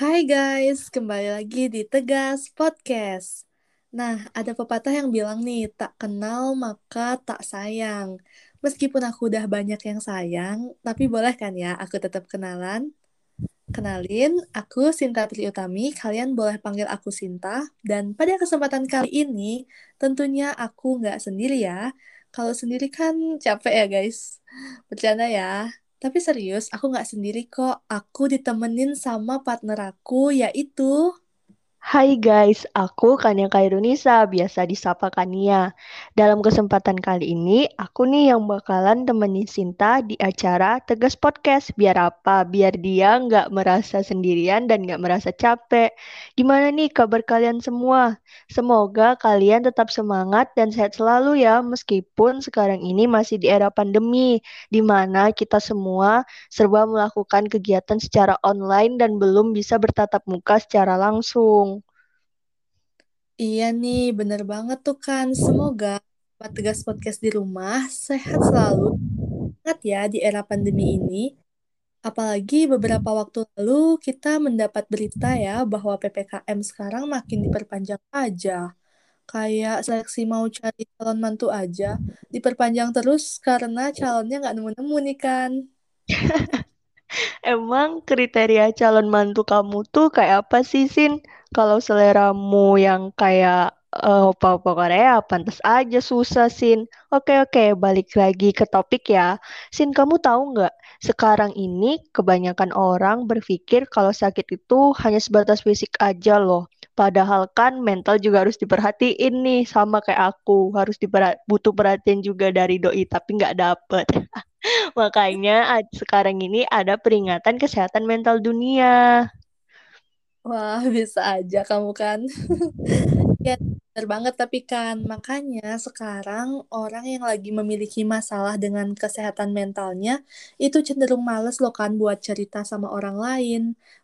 Hai guys, kembali lagi di Tegas Podcast. Nah, ada pepatah yang bilang nih, tak kenal maka tak sayang. Meskipun aku udah banyak yang sayang, tapi boleh kan ya aku tetap kenalan? Kenalin, aku Sinta Triutami, kalian boleh panggil aku Sinta. Dan pada kesempatan kali ini, tentunya aku nggak sendiri ya. Kalau sendiri kan capek ya guys. Bercanda ya. Tapi serius, aku nggak sendiri kok. Aku ditemenin sama partner aku, yaitu... Hai guys, aku Kania Kairunisa, biasa disapa Kania. Dalam kesempatan kali ini, aku nih yang bakalan temenin Sinta di acara Tegas Podcast. Biar apa? Biar dia nggak merasa sendirian dan nggak merasa capek. Gimana nih kabar kalian semua? Semoga kalian tetap semangat dan sehat selalu ya, meskipun sekarang ini masih di era pandemi, di mana kita semua serba melakukan kegiatan secara online dan belum bisa bertatap muka secara langsung. Iya nih, bener banget tuh kan. Semoga Pak Tegas Podcast di rumah sehat selalu. Ingat ya di era pandemi ini. Apalagi beberapa waktu lalu kita mendapat berita ya bahwa PPKM sekarang makin diperpanjang aja. Kayak seleksi mau cari calon mantu aja, diperpanjang terus karena calonnya nggak nemu-nemu nih kan. Emang kriteria calon mantu kamu tuh kayak apa sih, Sin? Kalau seleramu yang kayak eh, opa-opa Korea, pantas aja susah, Sin. Oke, oke, balik lagi ke topik ya. Sin, kamu tahu nggak? Sekarang ini kebanyakan orang berpikir kalau sakit itu hanya sebatas fisik aja loh. Padahal kan mental juga harus diperhatiin nih, sama kayak aku. Harus diperha- butuh perhatian juga dari doi, tapi nggak dapet. Makanya sekarang ini ada peringatan kesehatan mental dunia. Wah, bisa aja kamu kan. Ya, benar banget tapi kan makanya sekarang orang yang lagi memiliki masalah dengan kesehatan mentalnya itu cenderung males loh kan buat cerita sama orang lain.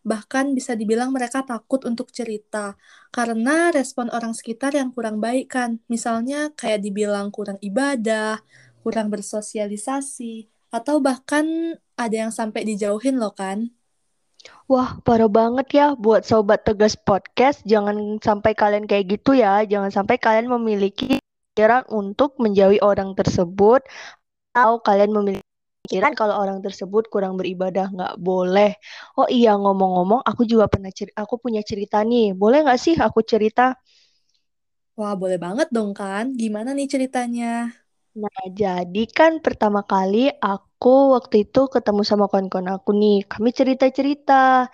Bahkan bisa dibilang mereka takut untuk cerita karena respon orang sekitar yang kurang baik kan. Misalnya kayak dibilang kurang ibadah, kurang bersosialisasi, atau bahkan ada yang sampai dijauhin loh kan. Wah, parah banget ya buat sobat Tegas Podcast. Jangan sampai kalian kayak gitu ya. Jangan sampai kalian memiliki pikiran untuk menjauhi orang tersebut atau kalian memiliki pikiran kalau orang tersebut kurang beribadah nggak boleh. Oh iya ngomong-ngomong, aku juga pernah cer aku punya cerita nih. Boleh nggak sih aku cerita? Wah, boleh banget dong kan? Gimana nih ceritanya? Nah, jadi kan pertama kali aku waktu itu ketemu sama kawan-kawan aku nih. Kami cerita-cerita.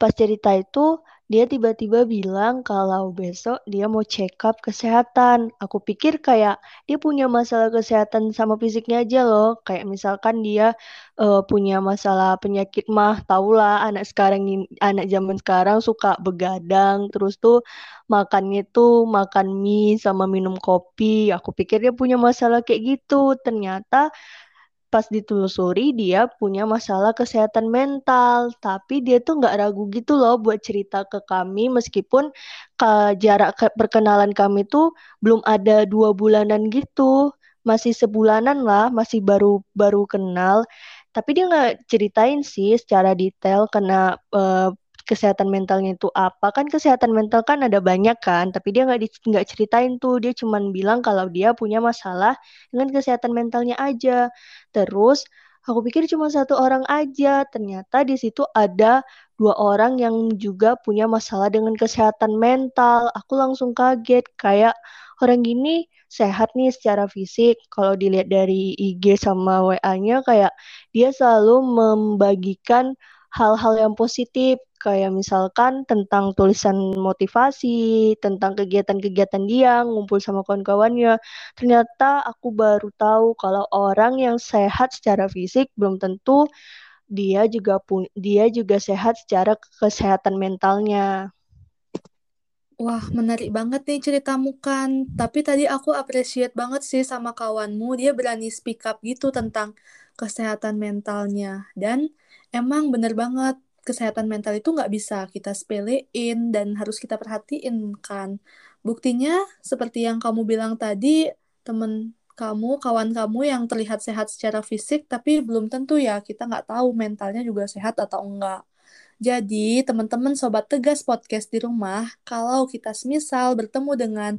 Pas cerita itu, dia tiba-tiba bilang kalau besok dia mau check up kesehatan. Aku pikir kayak dia punya masalah kesehatan sama fisiknya aja loh. Kayak misalkan dia eh, punya masalah penyakit mah, tahulah anak sekarang anak zaman sekarang suka begadang, terus tuh makannya tuh makan mie sama minum kopi. Aku pikir dia punya masalah kayak gitu. Ternyata pas ditelusuri dia punya masalah kesehatan mental, tapi dia tuh nggak ragu gitu loh buat cerita ke kami meskipun ke jarak ke- perkenalan kami tuh belum ada dua bulanan gitu, masih sebulanan lah, masih baru baru kenal. Tapi dia nggak ceritain sih secara detail karena eh, kesehatan mentalnya itu apa. Kan kesehatan mental kan ada banyak kan, tapi dia nggak nggak ceritain tuh. Dia cuman bilang kalau dia punya masalah dengan kesehatan mentalnya aja. Terus aku pikir cuma satu orang aja, ternyata di situ ada dua orang yang juga punya masalah dengan kesehatan mental. Aku langsung kaget, kayak orang gini sehat nih secara fisik. Kalau dilihat dari IG sama WA-nya, kayak dia selalu membagikan hal-hal yang positif, kayak misalkan tentang tulisan motivasi, tentang kegiatan-kegiatan dia, ngumpul sama kawan-kawannya. Ternyata aku baru tahu kalau orang yang sehat secara fisik belum tentu dia juga pun dia juga sehat secara kesehatan mentalnya. Wah, menarik banget nih ceritamu kan. Tapi tadi aku appreciate banget sih sama kawanmu. Dia berani speak up gitu tentang kesehatan mentalnya. Dan emang bener banget, kesehatan mental itu nggak bisa kita sepelein dan harus kita perhatiin kan. Buktinya, seperti yang kamu bilang tadi, temen kamu, kawan kamu yang terlihat sehat secara fisik, tapi belum tentu ya kita nggak tahu mentalnya juga sehat atau enggak. Jadi, teman-teman sobat tegas podcast di rumah, kalau kita semisal bertemu dengan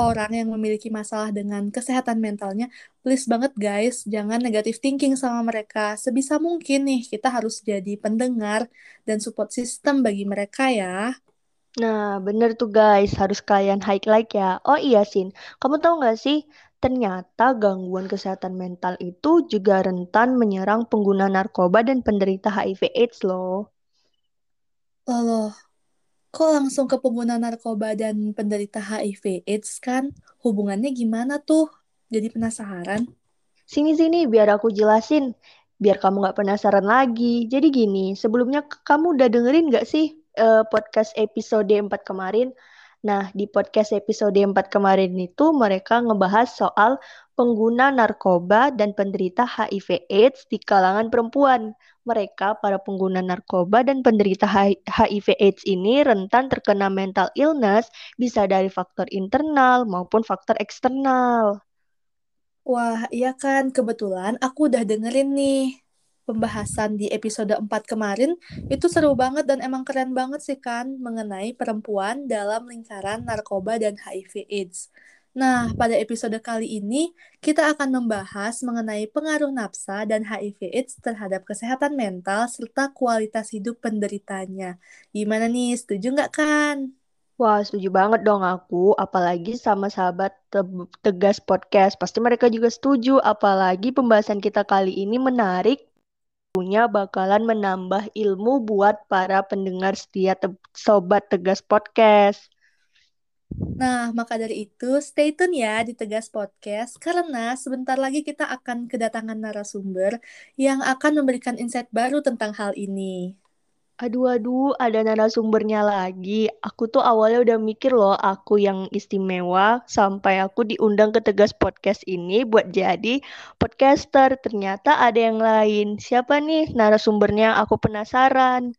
orang yang memiliki masalah dengan kesehatan mentalnya, please banget guys, jangan negatif thinking sama mereka. Sebisa mungkin nih, kita harus jadi pendengar dan support system bagi mereka ya. Nah, bener tuh guys, harus kalian highlight ya. Oh iya, Sin, kamu tahu nggak sih, ternyata gangguan kesehatan mental itu juga rentan menyerang pengguna narkoba dan penderita HIV/AIDS loh. Loh, kok langsung ke pengguna narkoba dan penderita HIV AIDS kan? Hubungannya gimana tuh? Jadi penasaran. Sini-sini biar aku jelasin, biar kamu nggak penasaran lagi. Jadi gini, sebelumnya kamu udah dengerin nggak sih eh, podcast episode 4 kemarin? Nah, di podcast episode 4 kemarin itu mereka ngebahas soal pengguna narkoba dan penderita HIV/AIDS di kalangan perempuan. Mereka, para pengguna narkoba dan penderita HIV/AIDS ini rentan terkena mental illness bisa dari faktor internal maupun faktor eksternal. Wah, iya kan, kebetulan aku udah dengerin nih pembahasan di episode 4 kemarin. Itu seru banget dan emang keren banget sih kan mengenai perempuan dalam lingkaran narkoba dan HIV AIDS. Nah, pada episode kali ini kita akan membahas mengenai pengaruh nafsa dan HIV AIDS terhadap kesehatan mental serta kualitas hidup penderitanya. Gimana nih, setuju nggak kan? Wah, setuju banget dong aku, apalagi sama sahabat Te- Tegas Podcast. Pasti mereka juga setuju, apalagi pembahasan kita kali ini menarik, punya bakalan menambah ilmu buat para pendengar setia Te- Sobat Tegas Podcast. Nah, maka dari itu, stay tune ya di Tegas Podcast, karena sebentar lagi kita akan kedatangan narasumber yang akan memberikan insight baru tentang hal ini. Aduh, aduh, ada narasumbernya lagi. Aku tuh awalnya udah mikir loh, aku yang istimewa sampai aku diundang ke Tegas Podcast ini buat jadi podcaster. Ternyata ada yang lain. Siapa nih narasumbernya? Aku penasaran.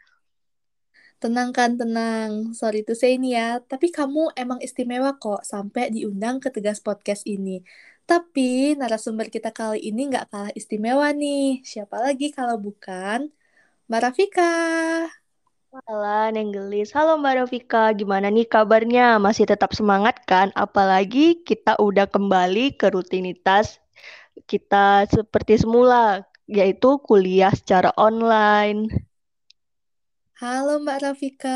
Tenang kan, tenang. Sorry to say nih ya, tapi kamu emang istimewa kok sampai diundang ke Tegas Podcast ini. Tapi narasumber kita kali ini nggak kalah istimewa nih. Siapa lagi kalau bukan Mbak Rafika? Halo, Nenggelis. Halo Mbak Rafika, gimana nih kabarnya? Masih tetap semangat kan? Apalagi kita udah kembali ke rutinitas kita seperti semula, yaitu kuliah secara online. Halo Mbak Rafika.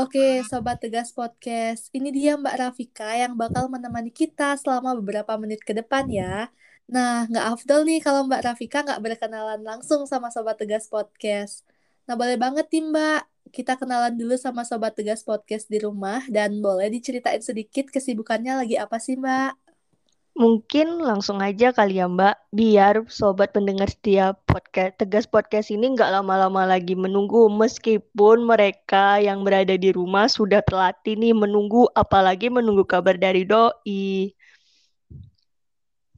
Oke, Sobat Tegas Podcast. Ini dia Mbak Rafika yang bakal menemani kita selama beberapa menit ke depan ya. Nah, nggak afdol nih kalau Mbak Rafika nggak berkenalan langsung sama Sobat Tegas Podcast. Nah, boleh banget nih Mbak. Kita kenalan dulu sama Sobat Tegas Podcast di rumah dan boleh diceritain sedikit kesibukannya lagi apa sih Mbak? Mungkin langsung aja kali ya Mbak, biar sobat pendengar setiap podcast Tegas Podcast ini nggak lama-lama lagi menunggu meskipun mereka yang berada di rumah sudah terlatih nih menunggu apalagi menunggu kabar dari doi.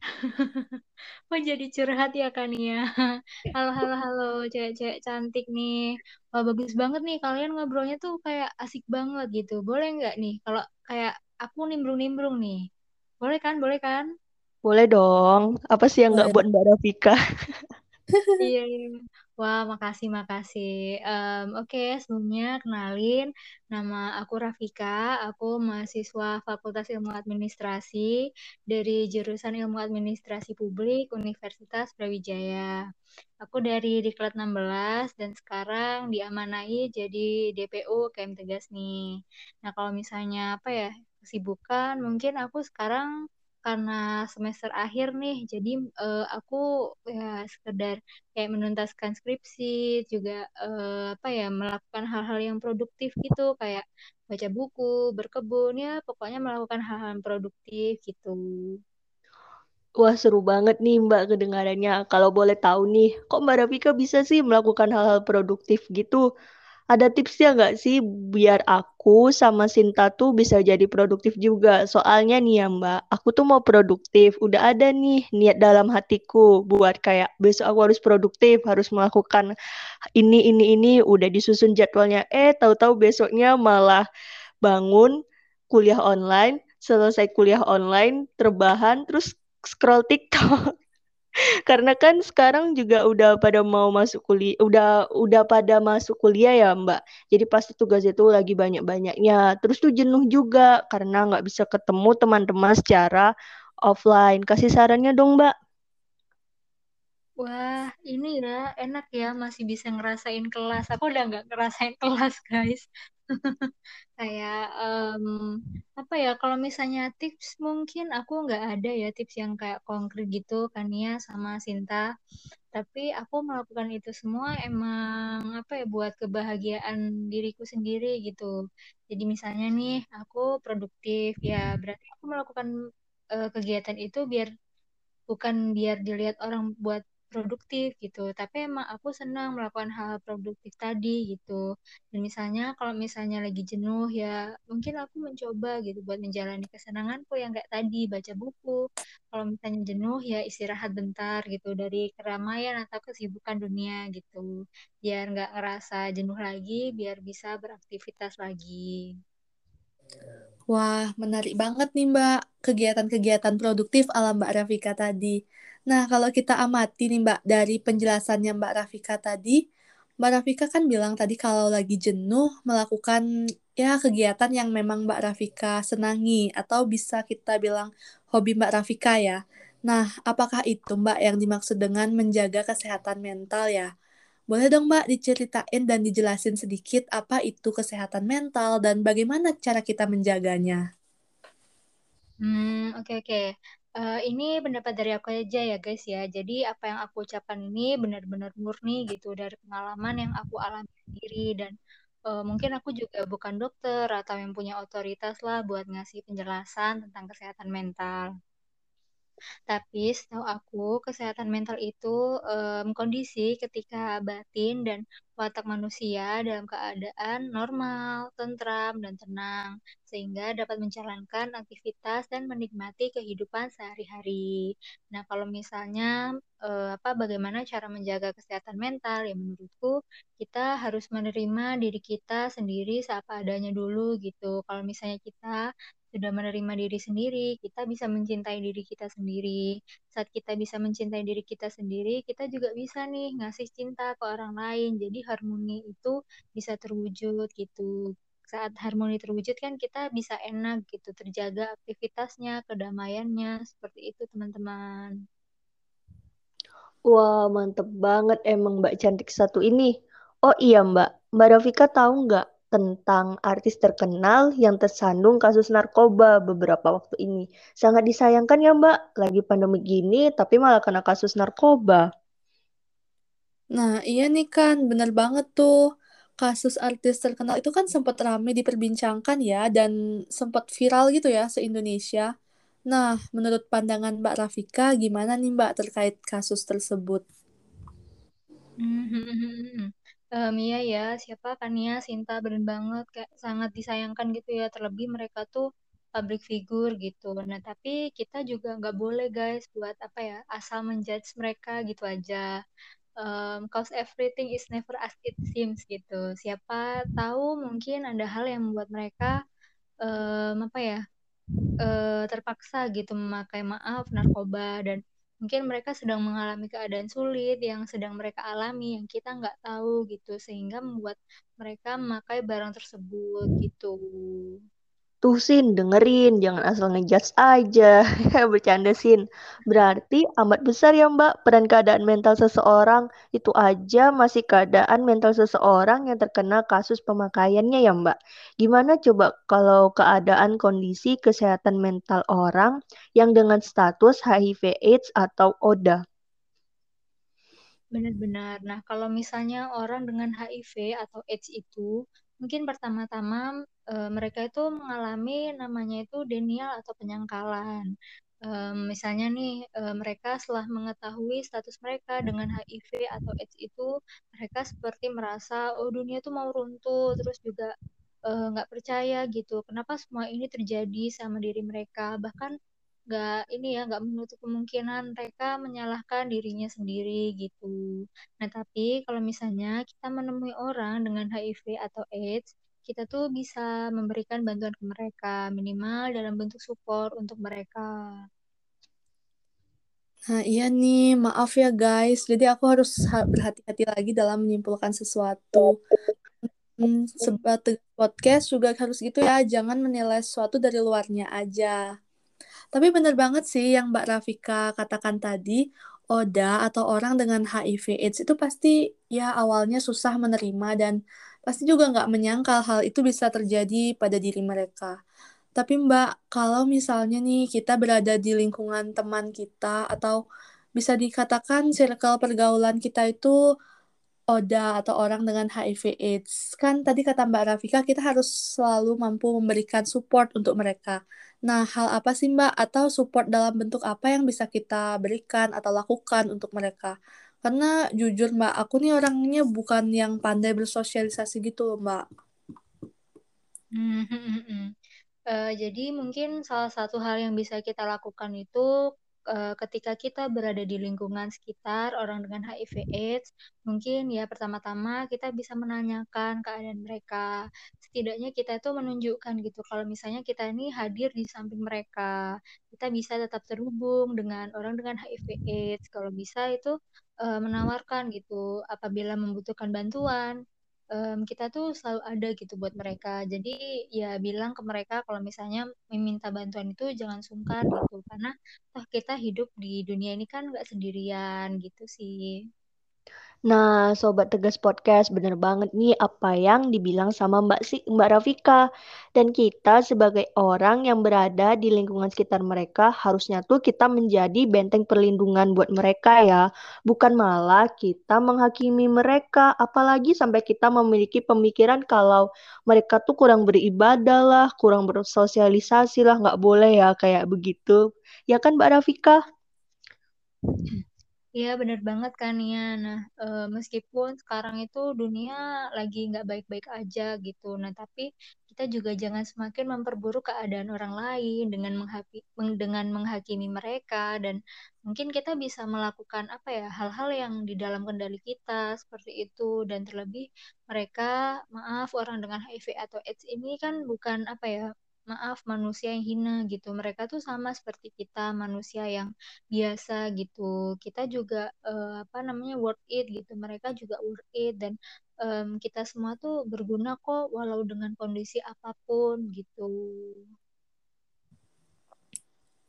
Oh jadi curhat ya kan ya. Halo halo halo cewek-cewek cantik nih. Wah bagus banget nih kalian ngobrolnya tuh kayak asik banget gitu. Boleh nggak nih kalau kayak aku nimbrung-nimbrung nih. Boleh kan? Boleh kan? Boleh dong. Apa sih yang nggak buat Mbak Rafika? Iya, iya. Wah, makasih, makasih. Em, oke, sebelumnya kenalin, nama aku Rafika, aku mahasiswa Fakultas Ilmu Administrasi dari jurusan Ilmu Administrasi Publik Universitas Brawijaya. Aku dari Diklat 16 dan sekarang diamanai jadi DPO KM Tegas nih. Nah, kalau misalnya apa ya, kesibukan, mungkin aku sekarang karena semester akhir nih, jadi eh, aku ya sekedar kayak menuntaskan skripsi, juga eh, apa ya melakukan hal-hal yang produktif gitu, kayak baca buku, berkebun ya, pokoknya melakukan hal-hal produktif gitu. Wah, seru banget nih Mbak kedengarannya. Kalau boleh tahu nih, kok Mbak Rafika bisa sih melakukan hal-hal produktif gitu? Ada tipsnya nggak sih biar aku sama Sinta tuh bisa jadi produktif juga? Soalnya nih ya Mbak, aku tuh mau produktif. Udah ada nih niat dalam hatiku buat kayak besok aku harus produktif, harus melakukan ini, ini, ini. Udah disusun jadwalnya. Eh, tahu-tahu besoknya malah bangun kuliah online, selesai kuliah online, terbahan, terus scroll TikTok. Karena kan sekarang juga udah pada mau masuk kuliah, udah udah pada masuk kuliah ya Mbak. Jadi pasti tugas itu lagi banyak-banyaknya. Terus tuh jenuh juga karena nggak bisa ketemu teman-teman secara offline. Kasih sarannya dong Mbak. Wah, ini ya enak ya masih bisa ngerasain kelas. Aku udah nggak ngerasain kelas, guys. Kayak um, apa ya? Kalau misalnya tips mungkin aku nggak ada ya tips yang kayak konkret gitu kan ya sama Sinta. Tapi aku melakukan itu semua emang apa ya buat kebahagiaan diriku sendiri gitu. Jadi misalnya nih aku produktif ya berarti aku melakukan uh, kegiatan itu biar bukan biar dilihat orang buat produktif gitu. Tapi emang aku senang melakukan hal produktif tadi gitu. Dan misalnya kalau misalnya lagi jenuh ya mungkin aku mencoba gitu buat menjalani kesenanganku yang kayak tadi baca buku. Kalau misalnya jenuh ya istirahat bentar gitu dari keramaian atau kesibukan dunia gitu. Biar nggak ngerasa jenuh lagi biar bisa beraktivitas lagi. Wah, menarik banget nih Mbak, kegiatan-kegiatan produktif ala Mbak Rafika tadi. Nah, kalau kita amati nih Mbak, dari penjelasannya Mbak Rafika tadi, Mbak Rafika kan bilang tadi kalau lagi jenuh melakukan ya kegiatan yang memang Mbak Rafika senangi atau bisa kita bilang hobi Mbak Rafika ya. Nah, apakah itu Mbak yang dimaksud dengan menjaga kesehatan mental ya? Boleh dong Mbak diceritain dan dijelasin sedikit apa itu kesehatan mental dan bagaimana cara kita menjaganya? Hmm, oke okay, oke. Okay. Uh, ini pendapat dari aku aja ya guys ya. Jadi apa yang aku ucapkan ini benar-benar murni gitu dari pengalaman yang aku alami sendiri dan uh, mungkin aku juga bukan dokter atau yang punya otoritas lah buat ngasih penjelasan tentang kesehatan mental. Tapi setahu aku, kesehatan mental itu um, kondisi ketika batin dan watak manusia dalam keadaan normal, tentram, dan tenang, sehingga dapat menjalankan aktivitas dan menikmati kehidupan sehari-hari. Nah, kalau misalnya uh, apa bagaimana cara menjaga kesehatan mental, ya menurutku kita harus menerima diri kita sendiri seapa adanya dulu gitu. Kalau misalnya kita sudah menerima diri sendiri, kita bisa mencintai diri kita sendiri. Saat kita bisa mencintai diri kita sendiri, kita juga bisa nih ngasih cinta ke orang lain. Jadi harmoni itu bisa terwujud gitu. Saat harmoni terwujud kan kita bisa enak gitu, terjaga aktivitasnya, kedamaiannya, seperti itu teman-teman. Wah, mantep banget emang Mbak Cantik satu ini. Oh iya Mbak, Mbak Rafika tahu nggak tentang artis terkenal yang tersandung kasus narkoba beberapa waktu ini. Sangat disayangkan ya Mbak, lagi pandemi gini tapi malah kena kasus narkoba. Nah, iya nih kan, bener banget tuh. Kasus artis terkenal itu kan sempat ramai diperbincangkan ya, dan sempat viral gitu ya se-Indonesia. Nah, menurut pandangan Mbak Rafika, gimana nih Mbak terkait kasus tersebut? Iya ya, siapa kan ya Sinta bener banget kayak sangat disayangkan gitu ya terlebih mereka tuh public figure gitu. Nah tapi kita juga nggak boleh guys buat apa ya asal menjudge mereka gitu aja. Um, cause everything is never as it seems gitu. Siapa tahu mungkin ada hal yang membuat mereka um, apa ya uh, terpaksa gitu memakai maaf narkoba dan mungkin mereka sedang mengalami keadaan sulit yang sedang mereka alami yang kita nggak tahu gitu sehingga membuat mereka memakai barang tersebut gitu. Tuh Sin, dengerin, jangan asal ngejudge aja. Bercanda Sin. Berarti amat besar ya Mbak peran keadaan mental seseorang. Itu aja masih keadaan mental seseorang yang terkena kasus pemakaiannya ya Mbak. Gimana coba kalau keadaan kondisi kesehatan mental orang yang dengan status HIV AIDS atau ODA? Benar-benar. Nah, kalau misalnya orang dengan HIV atau AIDS itu mungkin pertama-tama e, mereka itu mengalami namanya itu denial atau penyangkalan. E, misalnya nih e, mereka setelah mengetahui status mereka dengan HIV atau AIDS itu mereka seperti merasa oh dunia itu mau runtuh terus juga nggak percaya gitu kenapa semua ini terjadi sama diri mereka bahkan nggak ini ya nggak menutup kemungkinan mereka menyalahkan dirinya sendiri gitu. Nah tapi kalau misalnya kita menemui orang dengan HIV atau AIDS, kita tuh bisa memberikan bantuan ke mereka minimal dalam bentuk support untuk mereka. Nah, iya nih, maaf ya guys. Jadi aku harus berhati-hati lagi dalam menyimpulkan sesuatu. Hmm, sebagai podcast juga harus gitu ya, jangan menilai sesuatu dari luarnya aja. Tapi bener banget sih yang Mbak Rafika katakan tadi, Oda atau orang dengan HIV AIDS itu pasti ya awalnya susah menerima dan pasti juga nggak menyangkal hal itu bisa terjadi pada diri mereka. Tapi Mbak, kalau misalnya nih kita berada di lingkungan teman kita atau bisa dikatakan circle pergaulan kita itu ODA atau orang dengan HIV AIDS. Kan tadi kata Mbak Rafika kita harus selalu mampu memberikan support untuk mereka. Nah, hal apa sih Mbak atau support dalam bentuk apa yang bisa kita berikan atau lakukan untuk mereka? Karena jujur Mbak, aku nih orangnya bukan yang pandai bersosialisasi gitu loh Mbak. Hmm, hmm. Uh, jadi mungkin salah satu hal yang bisa kita lakukan itu uh, ketika kita berada di lingkungan sekitar orang dengan HIV/AIDS, mungkin ya pertama-tama kita bisa menanyakan keadaan mereka. Setidaknya kita itu menunjukkan gitu kalau misalnya kita ini hadir di samping mereka, kita bisa tetap terhubung dengan orang dengan HIV/AIDS. Kalau bisa itu uh, menawarkan gitu apabila membutuhkan bantuan um, kita tuh selalu ada gitu buat mereka. Jadi ya bilang ke mereka kalau misalnya meminta bantuan itu jangan sungkan gitu karena toh kita hidup di dunia ini kan nggak sendirian gitu sih. Nah, Sobat Tegas Podcast, bener banget nih apa yang dibilang sama Mbak si Mbak Rafika. Dan kita sebagai orang yang berada di lingkungan sekitar mereka, harusnya tuh kita menjadi benteng perlindungan buat mereka ya. Bukan malah kita menghakimi mereka, apalagi sampai kita memiliki pemikiran kalau mereka tuh kurang beribadah lah, kurang bersosialisasi lah, nggak boleh ya kayak begitu. Ya kan Mbak Rafika? Iya bener banget kan ya. Nah e, meskipun sekarang itu dunia lagi nggak baik-baik aja gitu. Nah tapi kita juga jangan semakin memperburuk keadaan orang lain dengan menghapi, dengan menghakimi mereka dan mungkin kita bisa melakukan apa ya hal-hal yang di dalam kendali kita seperti itu dan terlebih mereka maaf orang dengan HIV atau AIDS ini kan bukan apa ya maaf manusia yang hina gitu. Mereka tuh sama seperti kita manusia yang biasa gitu. Kita juga uh, apa namanya worth it gitu. Mereka juga worth it dan um, kita semua tuh berguna kok walau dengan kondisi apa pun gitu.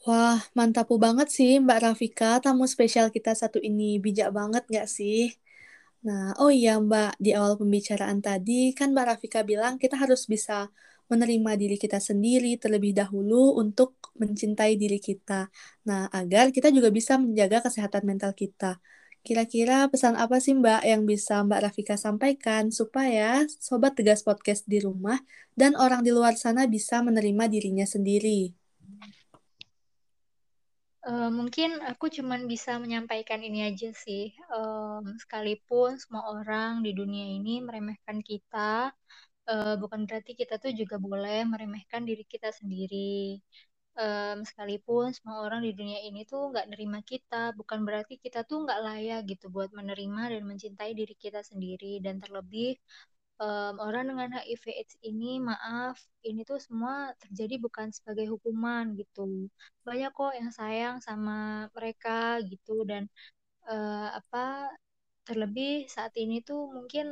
Wah, mantap banget sih Mbak Rafika, tamu spesial kita satu ini. Bijak banget nggak sih? Nah, oh iya Mbak, di awal pembicaraan tadi kan Mbak Rafika bilang kita harus bisa menerima diri kita sendiri terlebih dahulu untuk mencintai diri kita. Nah, agar kita juga bisa menjaga kesehatan mental kita. Kira-kira pesan apa sih Mbak yang bisa Mbak Rafika sampaikan supaya Sobat Tegas Podcast di rumah dan orang di luar sana bisa menerima dirinya sendiri? Uh, mungkin aku cuman bisa menyampaikan ini aja sih. Um, sekalipun semua orang di dunia ini meremehkan kita, uh, bukan berarti kita tuh juga boleh meremehkan diri kita sendiri. Um, sekalipun semua orang di dunia ini tuh nggak nerima kita, bukan berarti kita tuh nggak layak gitu buat menerima dan mencintai diri kita sendiri. Dan terlebih um, orang dengan HIV/AIDS ini, maaf, ini tuh semua terjadi bukan sebagai hukuman gitu. Banyak kok yang sayang sama mereka gitu dan uh, apa terlebih saat ini tuh mungkin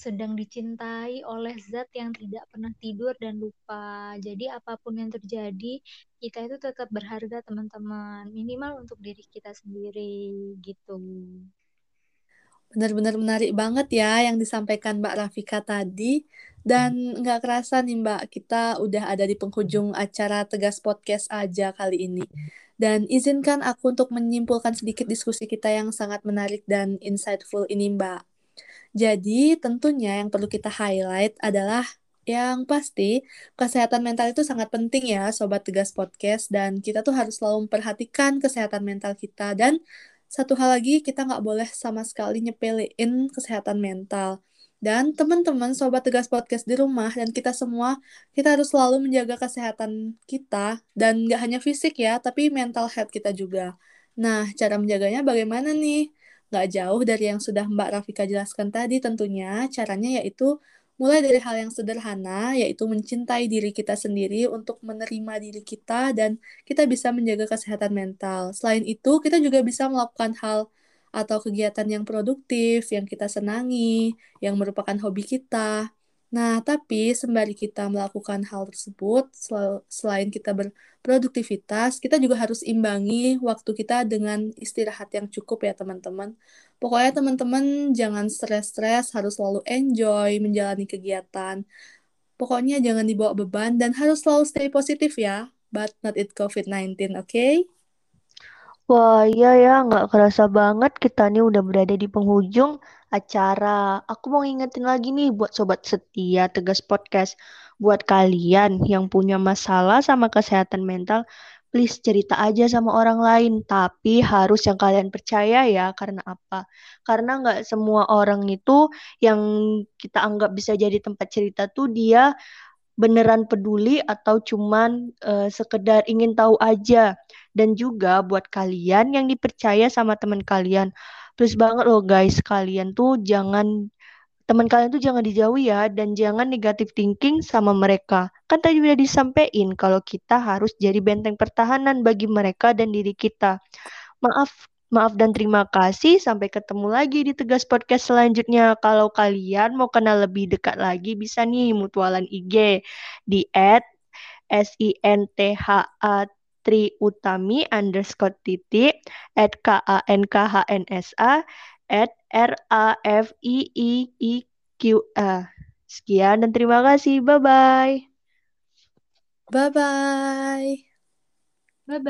sedang dicintai oleh zat yang tidak pernah tidur dan lupa. Jadi apa pun yang terjadi, kita itu tetap berharga teman-teman. Minimal untuk diri kita sendiri gitu. Benar-benar menarik banget ya yang disampaikan Mbak Rafika tadi. Dan nggak kerasa nih Mbak, kita udah ada di penghujung acara Tegas Podcast aja kali ini. Dan izinkan aku untuk menyimpulkan sedikit diskusi kita yang sangat menarik dan insightful ini Mbak. Jadi, tentunya yang perlu kita highlight adalah yang pasti kesehatan mental itu sangat penting ya Sobat Tegas Podcast dan kita tuh harus selalu memperhatikan kesehatan mental kita dan satu hal lagi kita nggak boleh sama sekali nyepelein kesehatan mental. Dan teman-teman Sobat Tegas Podcast di rumah dan kita semua, kita harus selalu menjaga kesehatan kita dan nggak hanya fisik ya, tapi mental health kita juga. Nah, cara menjaganya bagaimana nih? Nggak jauh dari yang sudah Mbak Rafika jelaskan tadi tentunya, caranya yaitu Mulai dari hal yang sederhana, yaitu mencintai diri kita sendiri untuk menerima diri kita dan kita bisa menjaga kesehatan mental. Selain itu, kita juga bisa melakukan hal atau kegiatan yang produktif, yang kita senangi, yang merupakan hobi kita. Nah, tapi sembari kita melakukan hal tersebut, sel selain kita berproduktivitas, kita juga harus imbangi waktu kita dengan istirahat yang cukup ya, teman-teman. Pokoknya teman-teman jangan stres-stres, harus selalu enjoy menjalani kegiatan. Pokoknya jangan dibawa beban dan harus selalu stay positif ya, but not it COVID-19, oke? Okay? Wah, iya ya, nggak kerasa banget kita nih udah berada di penghujung acara. Aku mau ngingetin lagi nih buat sobat setia Tegas Podcast. Buat kalian yang punya masalah sama kesehatan mental, please cerita aja sama orang lain, tapi harus yang kalian percaya ya. Karena apa? Karena nggak semua orang itu yang kita anggap bisa jadi tempat cerita tuh dia beneran peduli atau cuman uh, sekedar ingin tahu aja. Dan juga buat kalian yang dipercaya sama teman kalian, please banget loh guys, kalian tuh jangan teman kalian tuh jangan dijauhi ya dan jangan negatif thinking sama mereka. Kan tadi udah disampaikan kalau kita harus jadi benteng pertahanan bagi mereka dan diri kita. Maaf, maaf dan terima kasih. Sampai ketemu lagi di Tegas Podcast selanjutnya. Kalau kalian mau kenal lebih dekat lagi bisa nih mutualan IG di at S Tri Utami underscore titik at K A N K H N S A at R A F I I I Q A. Sekian dan terima kasih. Bye bye. Bye bye.